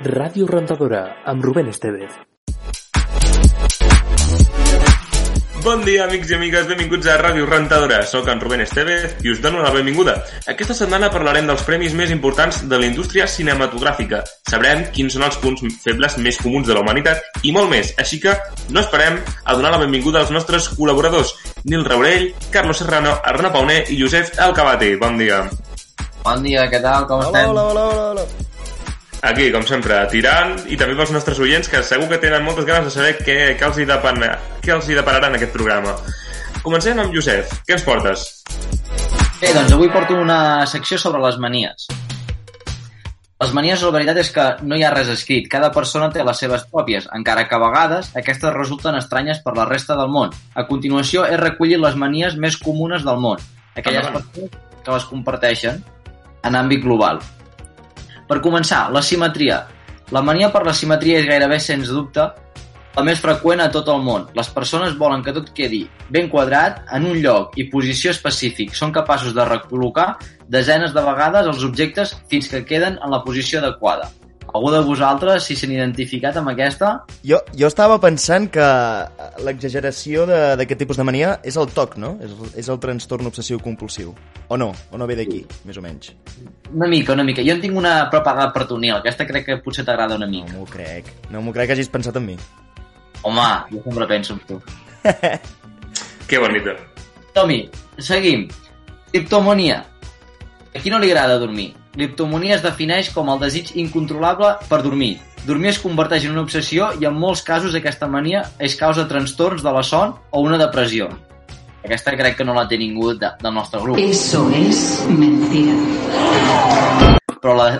Ràdio Rentadora, amb Rubén Estevez. Bon dia, amics i amigues, benvinguts a Ràdio Rentadora. Soc en Rubén Estevez i us dono la benvinguda. Aquesta setmana parlarem dels premis més importants de la indústria cinematogràfica. Sabrem quins són els punts febles més comuns de la humanitat i molt més. Així que no esperem a donar la benvinguda als nostres col·laboradors Nil Raurell, Carlos Serrano, Arna Pauner i Josep Alcabate. Bon dia. Bon dia, què tal? Com Hola, estem? hola, hola, hola, hola. Aquí, com sempre, tirant i també pels nostres oients que segur que tenen moltes ganes de saber què, què, els, hi depana, què els hi depararà en aquest programa. Comencem amb Josep. Què ens portes? Bé, doncs avui porto una secció sobre les manies. Les manies, la veritat és que no hi ha res escrit. Cada persona té les seves pròpies, encara que a vegades aquestes resulten estranyes per la resta del món. A continuació he recollit les manies més comunes del món, aquelles Endavant. persones que les comparteixen en àmbit global. Per començar, la simetria. La mania per la simetria és gairebé, sens dubte, la més freqüent a tot el món. Les persones volen que tot quedi ben quadrat, en un lloc i posició específic. Són capaços de recol·locar desenes de vegades els objectes fins que queden en la posició adequada. Algú de vosaltres, si s'han identificat amb aquesta, Jo, jo estava pensant que l'exageració de- d'aquest tipus de mania és el TOC, no? És, és el trastorn obsessiu compulsiu. O no? O no ve d'aquí, més o menys? una mica, una mica. Jo en tinc una preparada per tu, Nil. Aquesta crec que potser t'agrada una No mica. m'ho crec. No m'ho crec que hagis pensat en mi. Home, jo sempre penso en tu. Que bonita. Tomi, seguim. Criptomonia. A qui no li agrada dormir? L'hiptomonia es defineix com el desig incontrolable per dormir. Dormir es converteix en una obsessió i en molts casos aquesta mania és causa de trastorns de la son o una depressió. Aquesta crec que no la té ningú de, del nostre grup. Eso es mentira. Però la,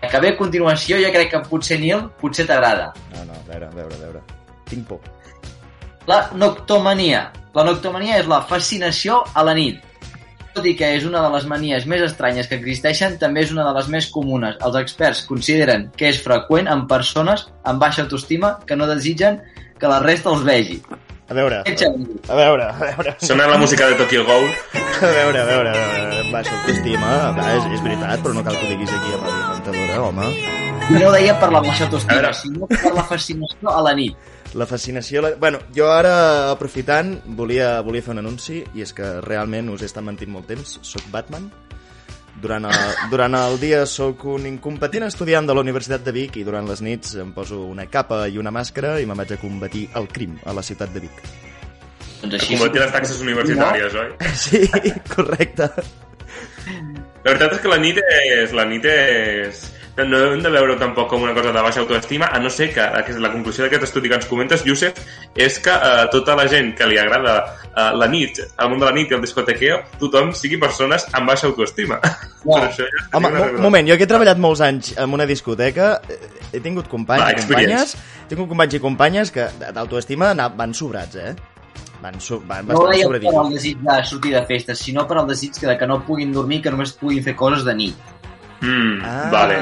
la que ve a continuació jo crec que potser, Nil, potser t'agrada. No, no, a veure, a veure, a veure. Tinc por. La noctomania. La noctomania és la fascinació a la nit. Tot i que és una de les manies més estranyes que existeixen, també és una de les més comunes. Els experts consideren que és freqüent en persones amb baixa autoestima que no desitgen que la resta els vegi. A veure, a veure, a veure, Sona la música de Tokyo Ghoul. a veure, a veure, a veure, baixa autoestima, va, és, és veritat, però no cal que ho diguis aquí a Ràdio Cantadora, home. No ho deia per la baixa A autoestima, veure. sinó per la fascinació a la nit. La fascinació... La... Bueno, jo ara, aprofitant, volia, volia fer un anunci, i és que realment us he estat mentint molt temps. Soc Batman. Durant el, durant el dia sóc un incompetent estudiant de la Universitat de Vic i durant les nits em poso una capa i una màscara i me'n vaig a combatir el crim a la ciutat de Vic. Doncs així... Combatir les taxes universitàries, oi? Sí, correcte. La veritat és que la nit és... La nit és... No, no hem de veure tampoc com una cosa de baixa autoestima, a no ser que, que la conclusió d'aquest estudi que ens comentes, Josep, és que eh, tota la gent que li agrada eh, la nit, el món de la nit i el discotequeo, tothom sigui persones amb baixa autoestima. No. Per això ja Home, mo moment, jo que he treballat molts anys en una discoteca, he tingut companys Va, i companyes, he tingut companys i companyes que d'autoestima van sobrats, eh? Van, so, van No deia per al desig de sortir de festes, sinó per al desig que, de que no puguin dormir, que només puguin fer coses de nit. Mm, Ah. vale.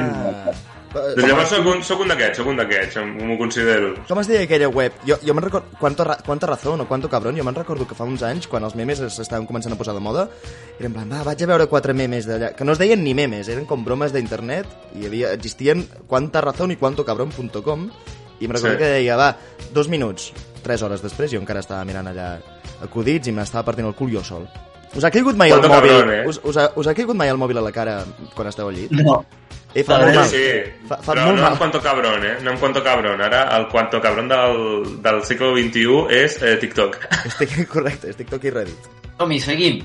Eh, Doncs llavors soc un, soc un d'aquests, soc un d'aquests, m'ho considero. Com es deia aquella web? Jo, jo me'n recordo... Quanto, ra- quanta razón o quanto cabrón? Jo me'n recordo que fa uns anys, quan els memes s'estaven començant a posar de moda, era en plan, va, vaig a veure quatre memes d'allà, que no es deien ni memes, eren com bromes d'internet, i havia, existien quanta razón i quanto cabrón.com, i em recordo sí. que deia, va, dos minuts, tres hores després, jo encara estava mirant allà acudits i m'estava partint el cul jo sol. Us ha caigut mai el Quanto mòbil? cabrón, eh? us, us, ha, us ha caigut mai el mòbil a la cara quan esteu al llit? No. Eh, fa molt mal. Sí, Fa, fa però molt no mal. en cuanto cabrón, eh? No en cuanto cabrón. Ara el cuanto cabrón del, del segle XXI és eh, TikTok. Estic, correcte, és TikTok i Reddit. Som-hi, seguim.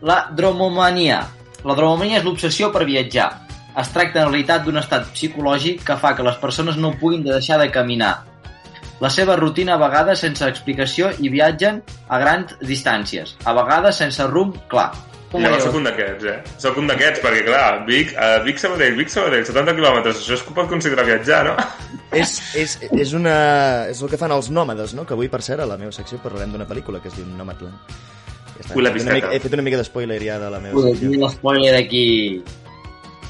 La dromomania. La dromomania és l'obsessió per viatjar. Es tracta en realitat d'un estat psicològic que fa que les persones no puguin deixar de caminar. La seva rutina a vegades sense explicació i viatgen a grans distàncies, a vegades sense rumb clar. Com Llavors sóc un d'aquests, eh? Sóc un d'aquests, perquè clar, Vic, uh, Vic Sabadell, Vic Sabadell, 70 quilòmetres, això es pot considerar viatjar, no? És, és, és, una, és el que fan els nòmades, no? Que avui, per cert, a la meva secció parlarem d'una pel·lícula que es diu Nomadland. Ja està. Ui, la He fet una pisteta. mica, he fet una mica d'espoiler ja de la meva Ui, secció. aquí l'espoiler d'aquí...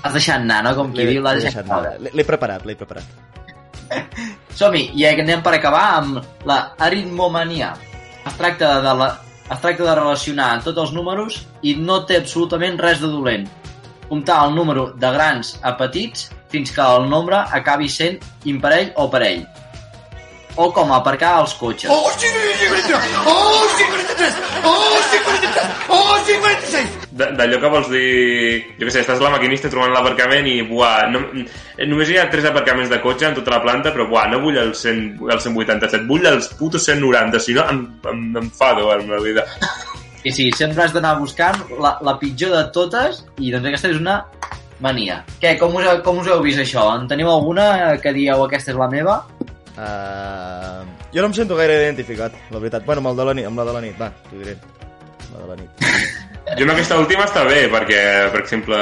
Has deixat anar, no? Com qui diu, l'has deixat anar. l'he preparat, l'he preparat. Som-hi, i anem per acabar amb la aritmomania. Es tracta de, la, es tracta de relacionar tots els números i no té absolutament res de dolent. comptar el número de grans a petits fins que el nombre acabi sent imparell o parell. O com aparcar els cotxes. ¡Oh, sí, 43! ¡Oh, sí, 43! ¡Oh, sí, 43! ¡Oh, sí, 46! De- D'allò que vols dir... Jo què sé, estàs a la maquinista trobant l'aparcament i, buah, no, només hi ha tres aparcaments de cotxe en tota la planta, però, buah, no vull el, 100, el 187, vull els putos 190, si no em, em, em enfado en la vida. I sí, sempre has d'anar buscant la, la pitjor de totes i doncs aquesta és una mania. Què, com us, com us heu vist això? En teniu alguna que dieu aquesta és la meva? Uh, jo no em sento gaire identificat, la veritat. Bueno, amb, el de la nit, amb la de la nit, va, t'ho diré. La de la nit. Jo amb aquesta última està bé, perquè, per exemple,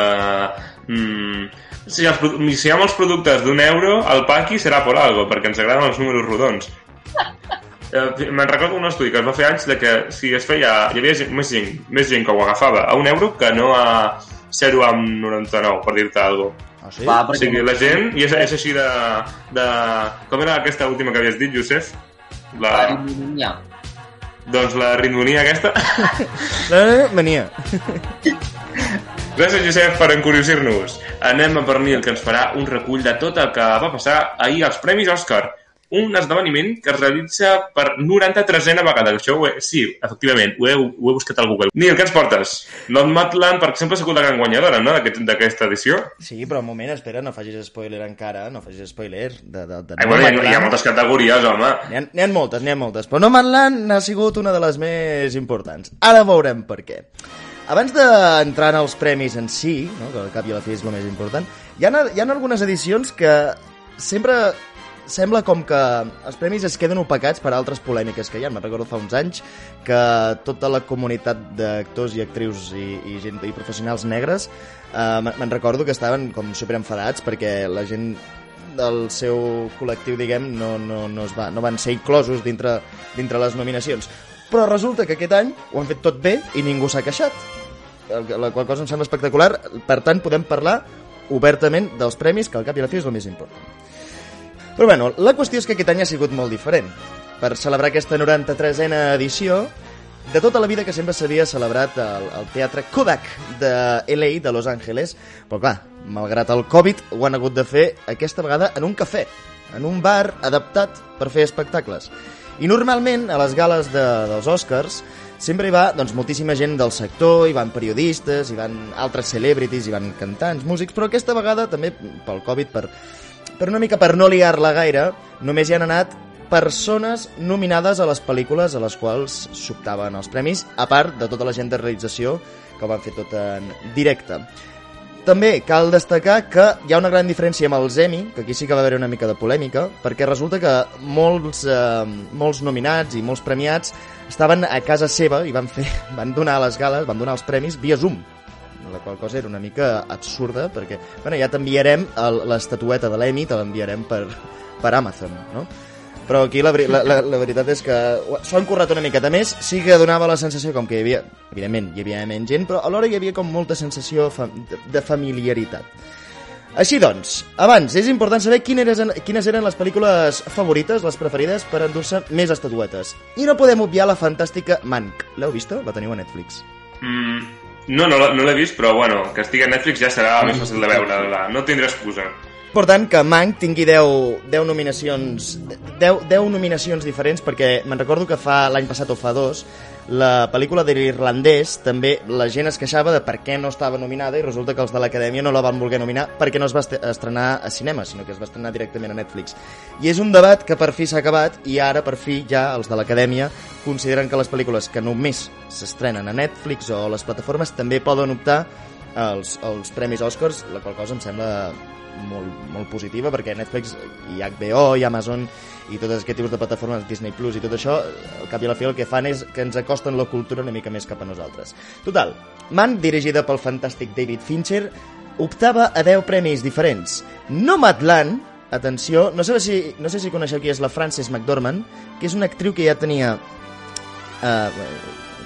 mm, si, els, si hi ha molts productes d'un euro, el paqui serà por algo, perquè ens agraden els números rodons. Eh, Me'n recordo un estudi que es va fer anys de que si es feia, hi havia gent, més, gent, més gent que ho agafava a un euro que no a 0 amb 99, per dir-te alguna cosa. Ah, sí? Va, O perquè... sigui, la gent, i és, és així de, de... Com era aquesta última que havies dit, Josep? La. Doncs la ritmonia aquesta. La mania. Gràcies, Josep, per encuriosir-nos. Anem a per Nil, que ens farà un recull de tot el que va passar ahir als Premis Òscar. Un esdeveniment que es realitza per 93a vegada. Això ho he... Sí, efectivament, ho he, ho he buscat al Google. Nil, què ens portes? Nomadland, per exemple, ha sigut la gran guanyadora, no?, d'aquest- d'aquesta edició. Sí, però un moment, espera, no facis spoiler encara, no facis spoiler. De, de, de Ai, bueno, hi, ha, hi ha moltes categories, home. N'hi ha, n'hi ha moltes, n'hi ha moltes, però Nomadland ha sigut una de les més importants. Ara veurem per què. Abans d'entrar en els premis en si, no, que al cap i a la fi és el més important, hi ha, hi ha algunes edicions que sempre sembla com que els premis es queden opacats per altres polèmiques que hi ha. Me'n recordo fa uns anys que tota la comunitat d'actors i actrius i, i, gent, i professionals negres eh, me- me'n recordo que estaven com super enfadats perquè la gent del seu col·lectiu, diguem, no, no, no, es va, no van ser inclosos dintre, dintre les nominacions. Però resulta que aquest any ho han fet tot bé i ningú s'ha queixat. La qual cosa em sembla espectacular. Per tant, podem parlar obertament dels premis, que al cap i a la fi és el més important. Però bueno, la qüestió és que aquest any ha sigut molt diferent. Per celebrar aquesta 93a edició, de tota la vida que sempre s'havia celebrat al, al Teatre Kodak de LA, de Los Angeles, però clar, malgrat el Covid, ho han hagut de fer aquesta vegada en un cafè, en un bar adaptat per fer espectacles. I normalment, a les gales de, dels Oscars, sempre hi va doncs, moltíssima gent del sector, hi van periodistes, hi van altres celebrities, hi van cantants, músics, però aquesta vegada també pel Covid, per, per una mica per no liar-la gaire, només hi han anat persones nominades a les pel·lícules a les quals s'optaven els premis, a part de tota la gent de realització que ho van fer tot en directe. També cal destacar que hi ha una gran diferència amb els Emmy, que aquí sí que va haver una mica de polèmica, perquè resulta que molts, eh, molts nominats i molts premiats estaven a casa seva i van, fer, van donar les gales, van donar els premis via Zoom, la qual cosa era una mica absurda, perquè bueno, ja t'enviarem l'estatueta de l'Emmy, te l'enviarem per, per Amazon, no? Però aquí la, la, la, la veritat és que s'ho han currat una miqueta més, sí que donava la sensació com que hi havia, evidentment, hi havia menys gent, però alhora hi havia com molta sensació de, de familiaritat. Així doncs, abans, és important saber quines eren, quines eren les pel·lícules favorites, les preferides, per endur-se més estatuetes. I no podem obviar la fantàstica Mank. L'heu vista? La teniu a Netflix. Mm, no, no, no l'he vist, però bueno, que estigui a Netflix ja serà més fàcil de veure, la, no tindrà excusa. Important que Mank tingui 10, 10 nominacions 10, 10 nominacions diferents perquè me'n recordo que fa l'any passat o fa dos la pel·lícula de l'irlandès també la gent es queixava de per què no estava nominada i resulta que els de l'Acadèmia no la van voler nominar perquè no es va est- estrenar a cinema sinó que es va estrenar directament a Netflix. I és un debat que per fi s'ha acabat i ara per fi ja els de l'Acadèmia consideren que les pel·lícules que només s'estrenen a Netflix o a les plataformes també poden optar als, als Premis Oscars, la qual cosa em sembla molt, molt positiva perquè Netflix i HBO i Amazon i tots aquest tipus de plataformes, Disney Plus i tot això, al cap i a la fi el que fan és que ens acosten la cultura una mica més cap a nosaltres. Total, Man, dirigida pel fantàstic David Fincher, optava a 10 premis diferents. Nomadland, atenció, no sé si, no sé si coneixeu qui és la Frances McDormand, que és una actriu que ja tenia... Uh,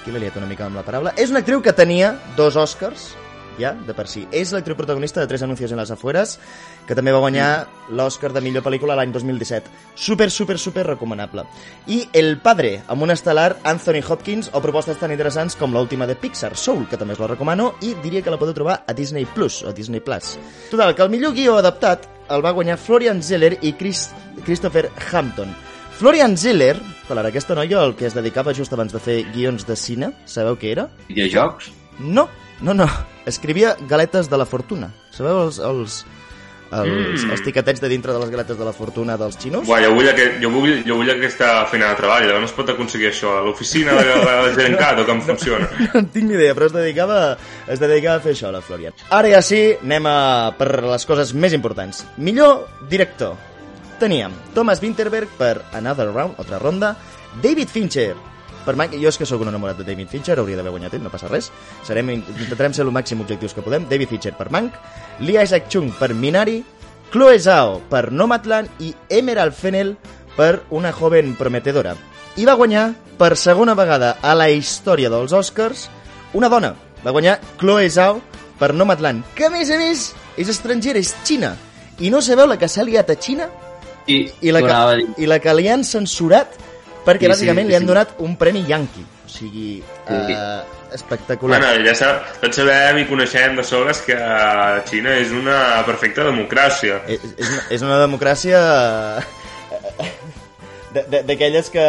aquí l'he liat una mica amb la paraula. És una actriu que tenia dos Oscars ja, de per si. És l'actriu protagonista de Tres anuncios en les afueres, que també va guanyar l'Oscar de millor pel·lícula l'any 2017. Super, super, super recomanable. I El Padre, amb un estel·lar Anthony Hopkins, o propostes tan interessants com l'última de Pixar, Soul, que també us la recomano, i diria que la podeu trobar a Disney Plus, o Disney Plus. Total, que el millor guió adaptat el va guanyar Florian Zeller i Chris, Christopher Hampton. Florian Zeller, per aquesta noia, el que es dedicava just abans de fer guions de cine, sabeu què era? Videojocs? No, no, no. Escrivia galetes de la fortuna. Sabeu els, els, els, Mm. els tiquetets de dintre de les galetes de la fortuna dels xinos? Buah, jo vull, aquest, jo, vull, jo vull aquesta feina de treball, on es pot aconseguir això? A l'oficina de, de la Gencat o com funciona? No en tinc ni idea, però es dedicava, es dedicava a fer això, la Florian. Ara ja sí, anem a, per les coses més importants. Millor director. Teníem Thomas Winterberg per Another Round, altra ronda, David Fincher per Mank, jo és que sóc un enamorat de David Fincher, hauria d'haver guanyat ell, no passa res. Serem, intentarem ser el màxim objectius que podem. David Fincher per Mank, Lee Isaac Chung per Minari, Chloe Zhao per Nomadland i Emerald Fennell per Una joven prometedora. I va guanyar, per segona vegada a la història dels Oscars, una dona. Va guanyar Chloe Zhao per Nomadland, que a més a més és estrangera, és Xina. I no sabeu la que s'ha liat a Xina I, i la, que, i la que li han censurat perquè Sí, sí, bàsicament sí, li han sí. donat un premi Yankee. O sigui, Sí. eh, espectacular. Bueno, ja sab, tots sabem i coneixem de sobres que Xina és una perfecta democràcia. És, és, una, és una democràcia eh, de- de- d'aquelles que,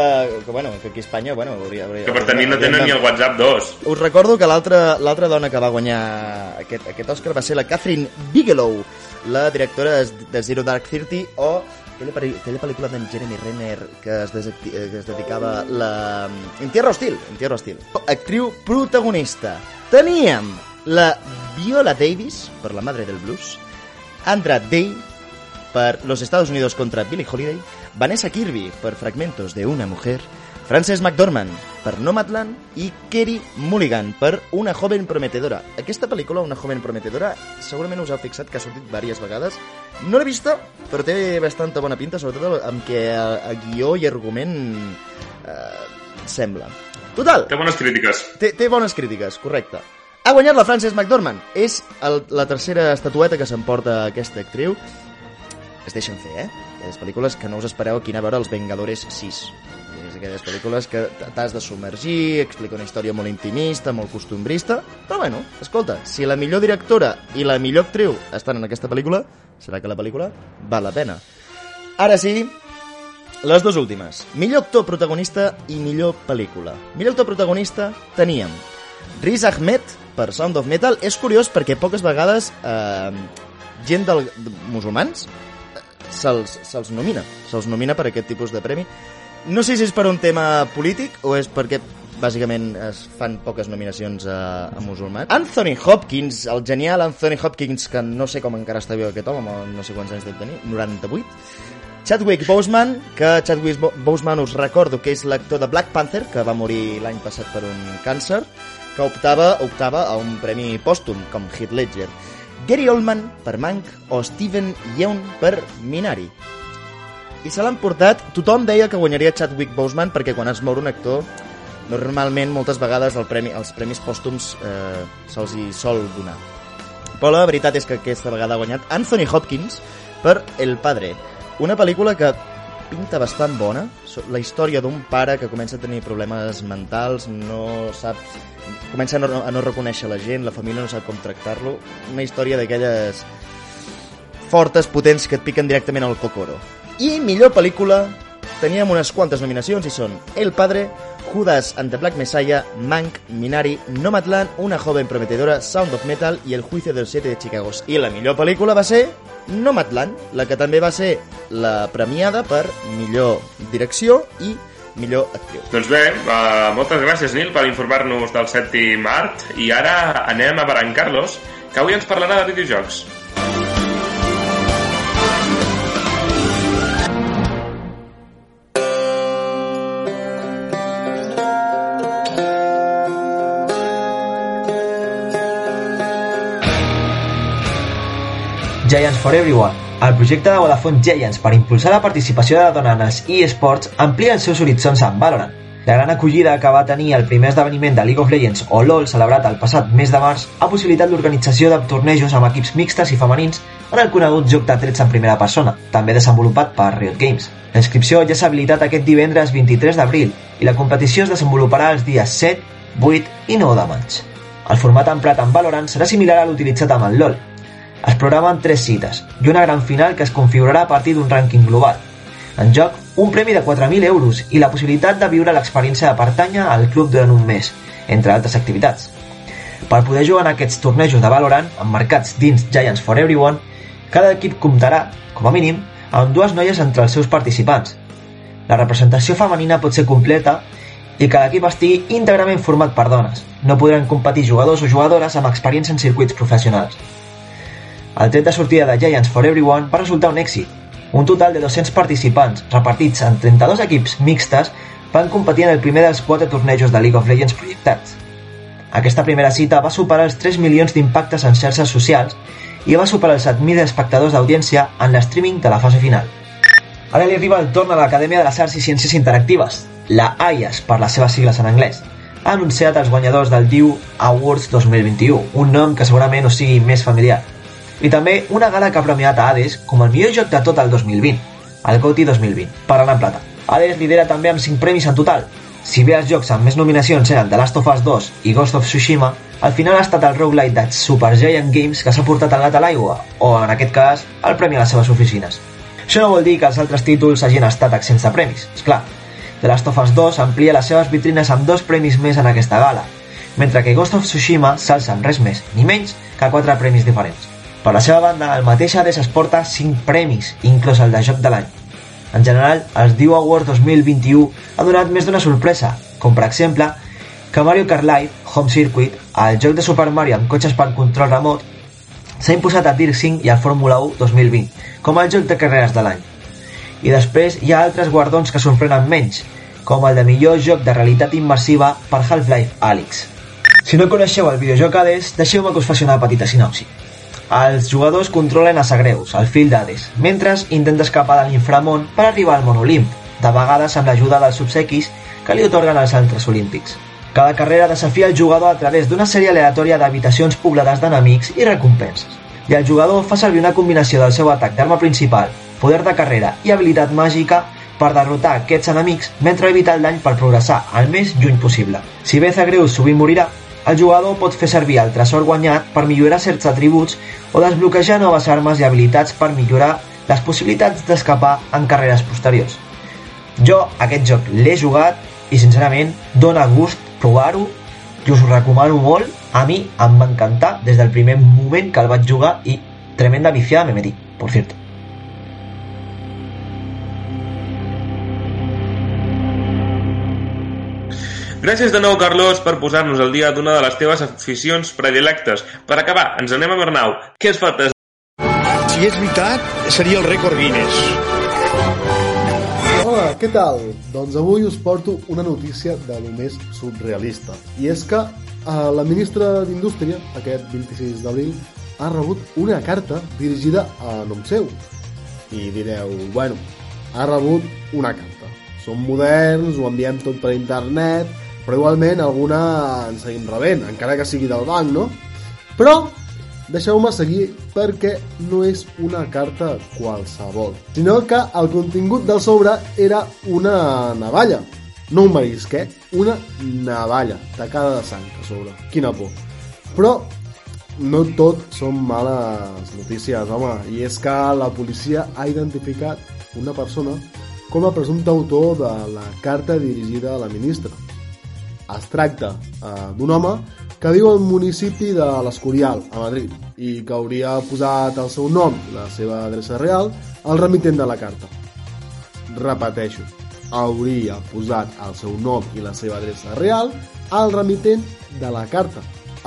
que, bueno, que aquí a Espanya bueno, hauria, hauria, Que per tenir no tenen ni el WhatsApp 2. Us recordo que l'altra l'altra dona que va guanyar aquest, aquest Oscar va ser la Catherine Bigelow, la directora de de Zero Dark Thirty o aquella, aquella pel·lícula d'en Jeremy Renner que es, desacti- que es dedicava la... En Tierra Hostil, en Tierra Hostil. Actriu protagonista. Teníem la Viola Davis, per la madre del blues, Andra Day, per Los Estados Unidos contra Billie Holiday, Vanessa Kirby per Fragmentos de una mujer, Frances McDormand per Nomadland i Kerry Mulligan per Una joven prometedora. Aquesta pel·lícula, Una joven prometedora, segurament us heu fixat que ha sortit diverses vegades. No l'he vista, però té bastanta bona pinta, sobretot amb què a, a guió i argument eh, sembla. Total, Té bones crítiques. Té, té bones crítiques, correcte. Ha guanyat la Frances McDormand. És el, la tercera estatueta que s'emporta aquesta actriu. Es deixen fer, eh? Aquelles pel·lícules que no us espereu aquí anar a veure Els Vengadores 6. És aquelles pel·lícules que t'has de submergir, explica una història molt intimista, molt costumbrista, però bueno, escolta, si la millor directora i la millor actriu estan en aquesta pel·lícula, serà que la pel·lícula val la pena. Ara sí, les dues últimes. Millor actor protagonista i millor pel·lícula. Millor actor protagonista teníem Riz Ahmed per Sound of Metal. És curiós perquè poques vegades eh, gent del, de, musulmans eh, se'ls se nomina. Se'ls nomina per aquest tipus de premi. No sé si és per un tema polític o és perquè bàsicament es fan poques nominacions a, a musulmans. Anthony Hopkins, el genial Anthony Hopkins, que no sé com encara està viu aquest home, no sé quants anys deu tenir, 98. Chadwick Boseman, que Chadwick Bo- Boseman us recordo que és l'actor de Black Panther, que va morir l'any passat per un càncer, que optava, optava a un premi pòstum, com Heath Ledger. Gary Oldman per Mank o Steven Yeun per Minari. I se l'han portat, tothom deia que guanyaria Chadwick Boseman perquè quan es mor un actor normalment moltes vegades el premi, els premis pòstums eh, se'ls hi sol donar. Però la veritat és que aquesta vegada ha guanyat Anthony Hopkins per El Padre, una pel·lícula que pinta bastant bona, la història d'un pare que comença a tenir problemes mentals, no sap comença a no, a no reconèixer la gent, la família no sap com tractar-lo, una història d'aquelles fortes, potents, que et piquen directament al cocoro. I millor pel·lícula, teníem unes quantes nominacions i són El Padre, Judas and the Black Messiah, Mank, Minari, Nomadland, Una joven prometedora, Sound of Metal i El juicio del 7 de Chicago. I la millor pel·lícula va ser Nomadland, la que també va ser la premiada per millor direcció i millor actriu. Doncs bé, uh, moltes gràcies, Nil, per informar-nos del sèptim art. I ara anem a Baran Carlos, que avui ens parlarà de videojocs. Giants for Everyone. El projecte de Vodafone Giants per impulsar la participació de la dona en els eSports amplia els seus horitzons amb Valorant. La gran acollida que va tenir el primer esdeveniment de League of Legends o LoL celebrat el passat mes de març ha possibilitat l'organització de tornejos amb equips mixtes i femenins en el conegut joc de trets en primera persona, també desenvolupat per Riot Games. La inscripció ja s'ha habilitat aquest divendres 23 d'abril i la competició es desenvoluparà els dies 7, 8 i 9 de maig. El format emprat en Valorant serà similar a l'utilitzat amb el LoL. Es programen tres cites i una gran final que es configurarà a partir d'un rànquing global. En joc, un premi de 4.000 euros i la possibilitat de viure l'experiència de pertànyer al club durant un mes, entre altres activitats. Per poder jugar en aquests tornejos de Valorant, emmarcats dins Giants for Everyone, cada equip comptarà, com a mínim, amb dues noies entre els seus participants. La representació femenina pot ser completa i que l'equip estigui íntegrament format per dones. No podran competir jugadors o jugadores amb experiència en circuits professionals. El tret de sortida de Giants for Everyone va resultar un èxit. Un total de 200 participants, repartits en 32 equips mixtes, van competir en el primer dels quatre tornejos de League of Legends projectats. Aquesta primera cita va superar els 3 milions d'impactes en xarxes socials i va superar els 7.000 espectadors d'audiència en l'streaming de la fase final. Ara li arriba el torn a l'Acadèmia de les Arts i Ciències Interactives, la AIAS per les seves sigles en anglès. Ha anunciat els guanyadors del DIU Awards 2021, un nom que segurament us sigui més familiar. I també una gala que ha premiat a Hades com el millor joc de tot el 2020, el GOTY 2020, per anar en plata. Hades lidera també amb 5 premis en total. Si bé els jocs amb més nominacions eren The Last of Us 2 i Ghost of Tsushima, al final ha estat el roguelite de Supergiant Games que s'ha portat el gat a l'aigua, o en aquest cas, el premi a les seves oficines. Això no vol dir que els altres títols hagin estat exempts de premis, és clar. The Last of Us 2 amplia les seves vitrines amb dos premis més en aquesta gala, mentre que Ghost of Tsushima s'alça amb res més ni menys que quatre premis diferents. Per la seva banda, el mateix Hades es porta 5 premis, inclòs el de Joc de l'any. En general, els Diu Awards 2021 ha donat més d'una sorpresa, com per exemple que Mario Kart Live Home Circuit, el joc de Super Mario amb cotxes per control remot, s'ha imposat a Dirt 5 i al Fórmula 1 2020 com el joc de carreres de l'any. I després hi ha altres guardons que sorprenen menys, com el de millor joc de realitat immersiva per Half-Life Alyx. Si no coneixeu el videojoc Hades, deixeu-me que us faci una petita sinopsi. Els jugadors controlen a Sagreus, el fill d'Hades, mentre intenta escapar de l'inframón per arribar al món Olimp, de vegades amb l'ajuda dels obsequis que li otorguen els altres olímpics. Cada carrera desafia el jugador a través d'una sèrie aleatòria d'habitacions poblades d'enemics i recompenses. I el jugador fa servir una combinació del seu atac d'arma principal, poder de carrera i habilitat màgica per derrotar aquests enemics mentre evitar el dany per progressar el més lluny possible. Si bé Zagreus sovint morirà, el jugador pot fer servir el tresor guanyat per millorar certs atributs o desbloquejar noves armes i habilitats per millorar les possibilitats d'escapar en carreres posteriors. Jo aquest joc l'he jugat i sincerament dona gust provar-ho i us ho recomano molt. A mi em va encantar des del primer moment que el vaig jugar i tremenda viciada me metí, por cierto. Gràcies de nou, Carlos, per posar-nos al dia d'una de les teves aficions predilectes. Per acabar, ens anem a Bernau. Què es fa Si és veritat, seria el rècord Guinness. Hola, què tal? Doncs avui us porto una notícia de lo més surrealista. I és que eh, la ministra d'Indústria, aquest 26 d'abril, ha rebut una carta dirigida a nom seu. I direu, bueno, ha rebut una carta. Som moderns, ho enviem tot per internet, però igualment alguna en seguim rebent, encara que sigui del banc, no? Però deixeu-me seguir perquè no és una carta qualsevol, sinó que el contingut del sobre era una navalla, no un marisquet, una navalla tacada de sang a sobre. Quina por. Però no tot són males notícies, home, i és que la policia ha identificat una persona com a presumpte autor de la carta dirigida a la ministra. Es tracta eh, d'un home que viu al municipi de l'Escorial, a Madrid, i que hauria posat el seu nom la seva adreça real al remitent de la carta. Repeteixo, hauria posat el seu nom i la seva adreça real al remitent de la carta.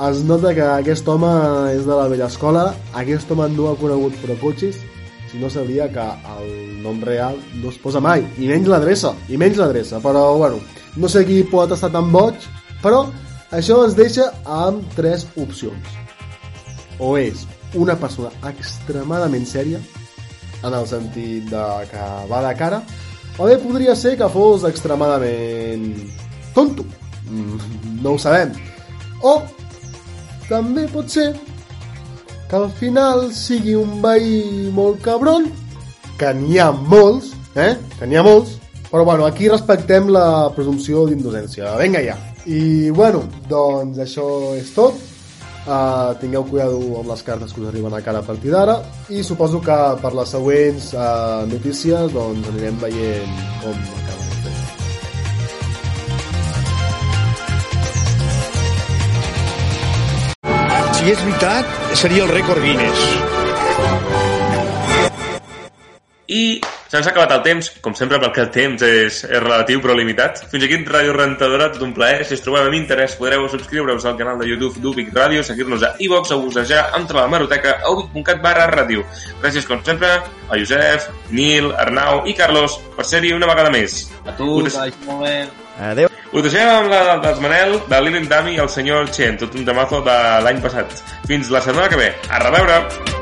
Es nota que aquest home és de la vella escola, aquest home no ha conegut precotxis, si no sabria que el nom real no es posa mai, i menys l'adreça, i menys l'adreça, però bueno, no sé qui pot estar tan boig, però això ens deixa amb tres opcions. O és una persona extremadament sèria, en el sentit de que va de cara, o bé podria ser que fos extremadament tonto. Mm, no ho sabem. O també pot ser que al final sigui un veí molt cabron, que n'hi ha molts, eh? Que n'hi ha molts, però bueno, aquí respectem la presumpció d'innocència. Vinga ja. I bueno, doncs això és tot. Uh, tingueu cuidado amb les cartes que us arriben a cara a partir d'ara i suposo que per les següents uh, notícies doncs anirem veient com acaba el tema. Si és veritat, seria el rècord Guinness. I se'ns ha acabat el temps, com sempre perquè el temps és, és relatiu però limitat. Fins aquí Ràdio Rentadora, tot un plaer. Si us trobeu amb interès podreu subscriure-us al canal de YouTube d'Ubic Ràdio, seguir-nos a iVox o bussejar entrar a la maroteca a ubic.cat barra ràdio. Gràcies com sempre a Josep, Nil, Arnau i Carlos per ser-hi una vegada més. A tu, molt bé. Adéu. Ho deixem amb la dels Manel, de Living Dummy i el senyor Chen, tot un temazo de l'any passat. Fins la setmana que ve. A reveure!